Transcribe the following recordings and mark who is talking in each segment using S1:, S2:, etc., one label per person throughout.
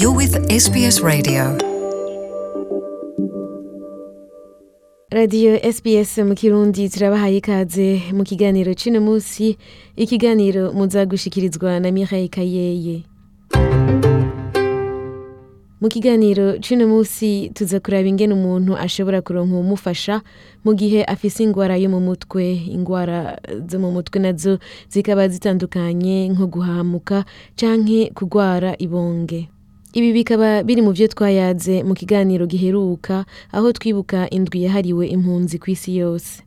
S1: You're with SBS Radio.
S2: radiyo SBS mu kirundi turabahaye ikaze mu kiganiro c'uno musi ikiganiro muza gushikirizwa na Mireille Kayeye. Mu kiganiro c'uno musi tuza kuraba ingene umuntu ashobora kuronka uwumufasha mu gihe afise ingwara yo mu mutwe. Ingwara zo mu mutwe na zo zikaba zitandukanye nko guhamuka canke kugwara ibonge. Ibi bikaba biri mu vyo twayaze mu kiganiro giheruka aho twibuka indwi yahariwe impunzi kw'isi yose.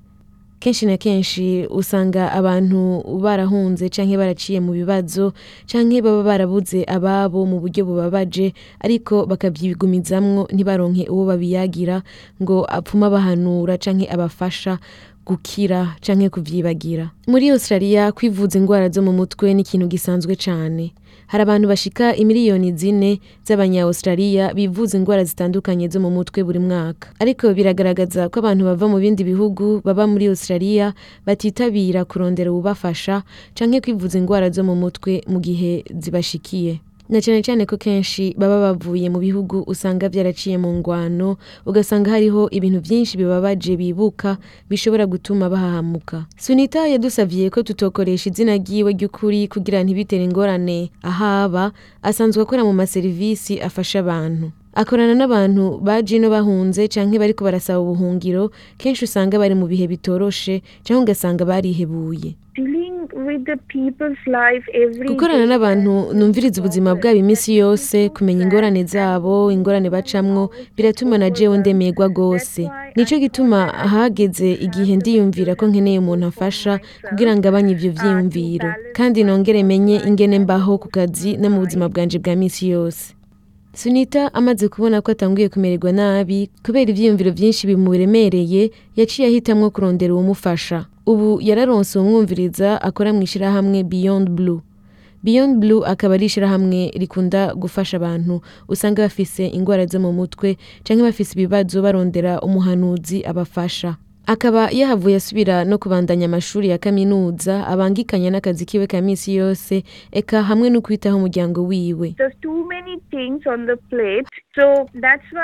S2: Kenshi na kenshi usanga abantu barahunze canke baraciye mu bibazo canke baba barabuze ababo mu buryo bubabaje ariko bakavyigumizamwo ntibaronke uwo babiyagira ngo apfuma bahanura canke abafasha gukira canke kuvyibagira. Muri australia kwivuza ingwara zo mu mutwe ni ikintu gisanzwe cane. Hari abantu bashika imiliyoni zine z'abanya-australia bivuza ingwara zitandukanye zo mu mutwe buri mwaka. Ariko biragaragaza ko abantu bava mu bindi bihugu baba muri australia batitabira kurondera ububafasha canke kwivuza ingwara zo mu mutwe mu gihe zibashikiye. Na cane cane ko kenshi baba bavuye mu bihugu usanga vyaraciye mu ngwano ugasanga hariho ibintu vyinshi bibabaje bibuka bishobora gutuma bahahamuka. Sunita yadusavye ko tutokoresha izina ryiwe ry'ukuri kugira ntibitere ingorane. Ahaba asanzwe akora mu maserivisi afasha abantu. Akorana n'abantu baje ino bahunze canke bariko barasaba ubuhungiro kenshi usanga bari mu bihe bitoroshe canke ugasanga barihebuye. Gukorana n'abantu numviriza ubuzima bwabo iminsi yose kumenya ingorane zabo ingorane bacamwo biratuma na jewe ndemerwa rwose. Nico gituma hageze igihe ndiyumvira ko nkeneye umuntu afasha kugira ngo abanye ivyo vyiyumviro. Kandi nongere menye ingene mbaho ku kazi no mu buzima bwanje bwa misi yose. Sunita amaze kubona ko atanguye kumererwa nabi kubera ivyiyumviro vyinshi bimuremereye yaciye ahitamwo kurondera uwumufasha ubu yararonse uwumwumviriza akora mu ishirahamwe beyond blue. Beyond blue akaba ari ishirahamwe rikunda gufasha abantu. Usanga bafise ingwara zo mu mutwe canke bafise ibibazo barondera umuhanuzi abafasha. Akaba yahavuye asubira no kubandanya amashuri ya kaminuza abangikanya n'akazi kiwe ka misi yose eka hamwe no kwitaho umuryango wiwe.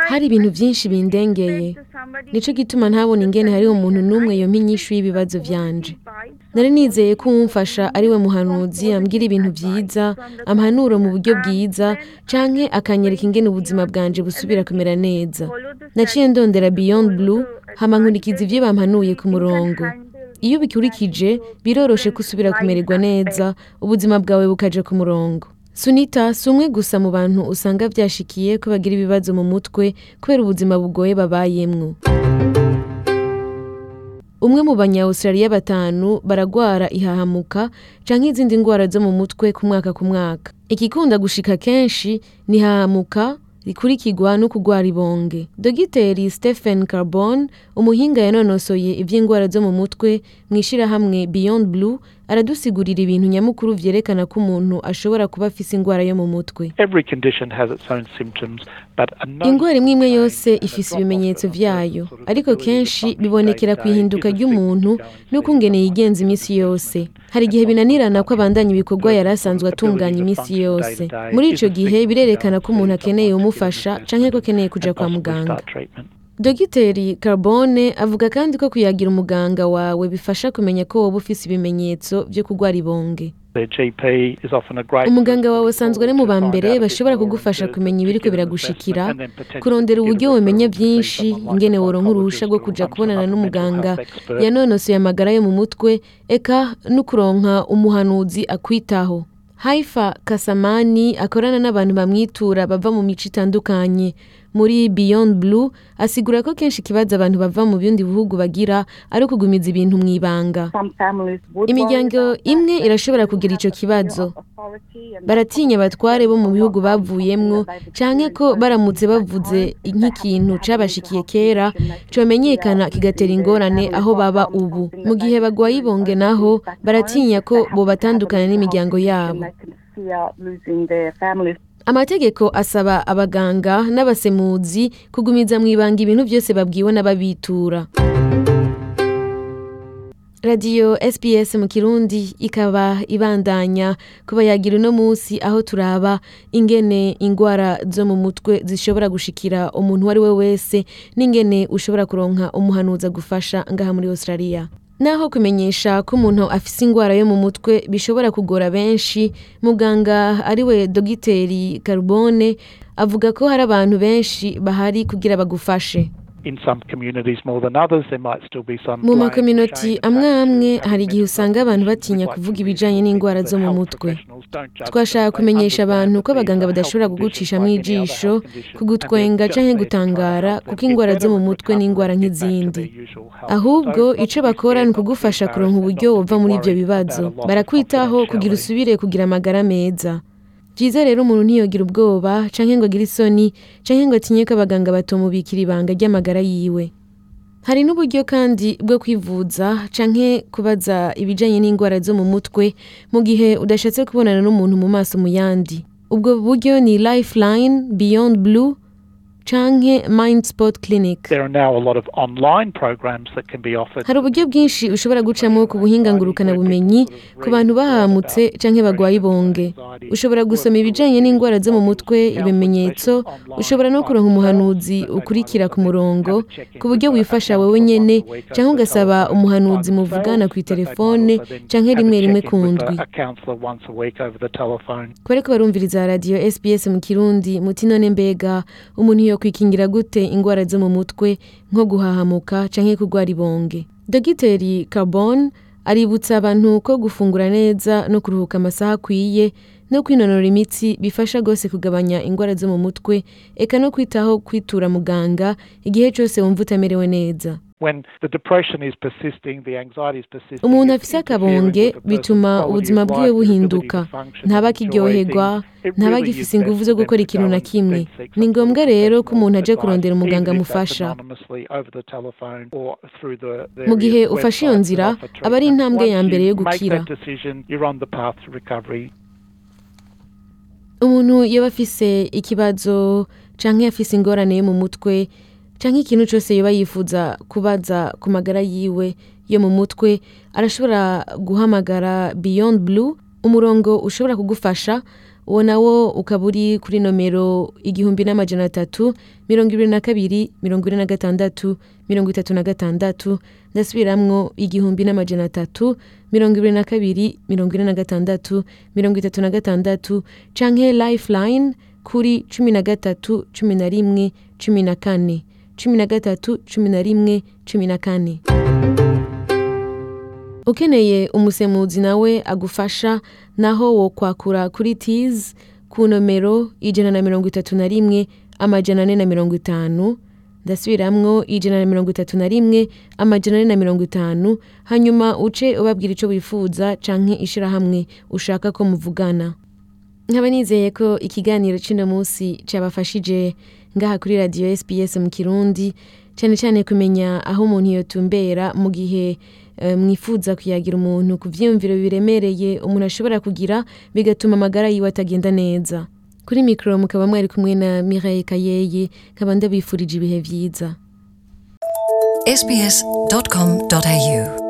S2: Hari ibintu vyinshi bindengeye. Nico gituma ntabona ingene hariho umuntu n'umwe yompa inyishu y'ibibazo vyanje. Nari nizeye ko uwumfasha ari we muhanuzi ambwira ibintu vyiza ampanuro mu buryo bwiza canke akanyereka ingene ubuzima bwanje busubira kumera neza. Naciye ndondera beyond blue nkurikiza ivyo bampanuye ku murongo. Iyo ubikurikije biroroshe ko usubira kumererwa neza. Ubuzima bwawe bukaja ku murongo. Sunita si umwe gusa mu bantu usanga vyashikiye ko bagira ibibazo mu mutwe kubera ubuzima bugoye babayemwo. Umwe mu banya-australia batanu baragwara ihahamuka canke izindi ngwara zo mu mutwe ku mwaka ku mwaka. Ikikunda gushika kenshi ni hahamuka rikurikirwa no kugwara ibonge. Dogiteri stephen carbon umuhinga yanonosoye ivy'ingwara zo mu mutwe mw'ishirahamwe beyond blue aradusigurira ibintu nyamukuru vyerekana ko umuntu ashobora kuba afise ingwara yo mu mutwe.
S3: Every condition has its own symptoms, but a known
S2: ingwara imwe imwe yose ifise ibimenyetso
S3: of
S2: ariko kenshi bibonekera ku ihinduka ry'umuntu
S3: someone
S2: yigenza
S3: for
S2: imisi yose. Hari igihe binanirana ko abandanya ibikorwa yari asanzwe atunganya
S3: day
S2: yose muri ico gihe birerekana ko umuntu akeneye umufasha canke ko akeneye kuja kwa muganga. Dogiteri carbone avuga kandi ko kuyagira umuganga wawe bifasha kumenya ko woba ufise ibimenyetso vyo kugwara ibonge. Umuganga wawe asanzwe ari mu ba mbere bashobora kugufasha kumenya ibiriko biragushikira kurondera uburyo
S3: a
S2: womenya
S3: referral to see
S2: vyinshi
S3: someone like a
S2: ingene woronka uruhusha rwo kuja kubonana n'umuganga. yanonosoye amagara yo mu mutwe eka no kuronka umuhanuzi akwitaho. Haifa kasamani akorana n'abantu bamwitura bava mu mico itandukanye. Muri beyond blue asigura ko kenshi ikibazo abantu bava mu bindi bihugu bagira ari ukugumiza ibintu mu ibanga. Imiryango imwe irashobora kugira ico kibazo. Baratinya abatware bo mu bihugu bavuyemwo canke ko baramutse bavuze nk'ikintu cabashikiye kera comenyekana kigatera ingorane aho baba ubu. Mu gihe bagwaye ibonge naho baratinya ko bobatandukana n'imiryango yabo. Amategeko asaba abaganga n'abasemuzi kugumiza mu ibanga ibintu byose babwiwe n'ababitura. Radiyo sps mu kirundi ikaba ibandanya kuba yagira uno munsi aho turaba ingene ingwara zo mu mutwe zishobora gushikira umuntu uwo ari we wese n'ingene ushobora kuronka umuhanuzi agufasha ngaha muri australia. Naho kumenyesha ko umuntu afise ingwara yo mu mutwe bishobora kugora benshi muganga ari we dogiteri carbone avuga ko hari abantu benshi bahari kugira bagufashe. Mu makominoti amwe amwe hari igihe usanga abantu batinya kuvuga
S3: think
S2: n'indwara zo mu mutwe. twashaka kumenyesha abantu ko abaganga badashobora
S3: any other
S2: ijisho kugutwenga
S3: and
S2: gutangara kuko
S3: get
S2: ingwara zo mu mutwe ni
S3: to
S2: nk'izindi. ahubwo
S3: be
S2: bakora ni ukugufasha kuronka uburyo
S3: be
S2: muri
S3: worried
S2: bibazo. barakwitaho kugira usubire kugira amagara meza. Vyiza rero umuntu ntiyogira ubwoba canke ngo agire isoni canke ngo atinye ko abaganga batomubikira ibanga ry'amagara yiwe. Hari n'uburyo kandi bwo kwivuza canke kubaza ibijanye n'indwara zo mu mutwe mu gihe udashatse kubonana n'umuntu mu maso mu yandi. Ubwo buryo ni lifeline beyond blue canke mind sport clinic.
S3: There are now a lot of online programs that can be offered.
S2: hari uburyo bwinshi ushobora gucamo ku buhinga ngurukanabumenyi ku bantu bahamutse canke bagwaye ibonge. Ushobora gusoma ibijanye n'indwara zo mu mutwe ibimenyetso ushobora no kuronka umuhanuzi ukurikira ku murongo ku buryo wifasha wowe nyene canke ugasaba umuhanuzi muvugana ku telefone canke rimwe rimwe ku ndwi. Ku bariko barumviriza radiyo sbs mu kirundi muti none mbega umuntu yokwikingira gute ingwara zo mu mutwe nko guhahamuka canke kugwara ibonge. Dogiteri carbon aributsa abantu ko gufungura neza no kuruhuka amasaha akwiye no kwinonora imitsi bifasha rwose kugabanya ingwara zo mu mutwe eka no kwitaho kwitura muganga igihe cose wumva utamerewe neza. Umuntu afise akabonge bituma ubuzima bwiwe buhinduka. ntaba akiryoherwa ntaba agifise inguvu zo gukora ikintu na kimwe. ni ngombwa rero ko umuntu aje kurondera umuganga amufasha mu gihe ufashe iyo nzira aba ari intambwe ya mbere yo gukira. umuntu yaba afise ikibazo canke afise ingorane yo mu mutwe canke ikintu cose yoba yifuza kubaza ku magara yiwe yo mu mutwe arashobora guhamagara beyond blue umurongo ushobora kugufasha uwo nawo ukaba uri kuri nomero igihumbi n'amajana atatu mirongo ibiri na kabiri mirongo ine na gatandatu mirongo itatu na gatandatu ndasubiramwo igihumbi n'amajana atatu mirongo ibiri na kabiri mirongo ine na gatandatu mirongo itatu na gatandatu canke lifeline kuri cumi na gatatu cumi na rimwe cumi na kane. Cumi na gatatu cumi na rimwe cumi na kane. Ukeneye umusemuzi nawe agufasha naho wo kwakura kuri tiz ku nomero ijana na mirongo itatu na rimwe amajana ane na mirongo itanu. Ndasubiramwo ijana na mirongo itatu na rimwe amajana ane na mirongo itanu. Hanyuma uce ubabwira ico wifuza canke ishirahamwe ushaka ko muvugana. Nkaba nizeye ko ikiganiro c'ino munsi cabafashije ngaha kuri radiyo sbs mu kirundi cyane cyane kumenya aho umuntu yotumbera mu gihe mwifuza kuyagira umuntu ku byiyumviro biremereye umuntu ashobora kugira bigatuma amagara yiwe atagenda neza. Kuri mikoro mukaba mwari kumwe na Mireille Kayeye nkaba ndabifurije ibihe byiza
S1: sbs.com.au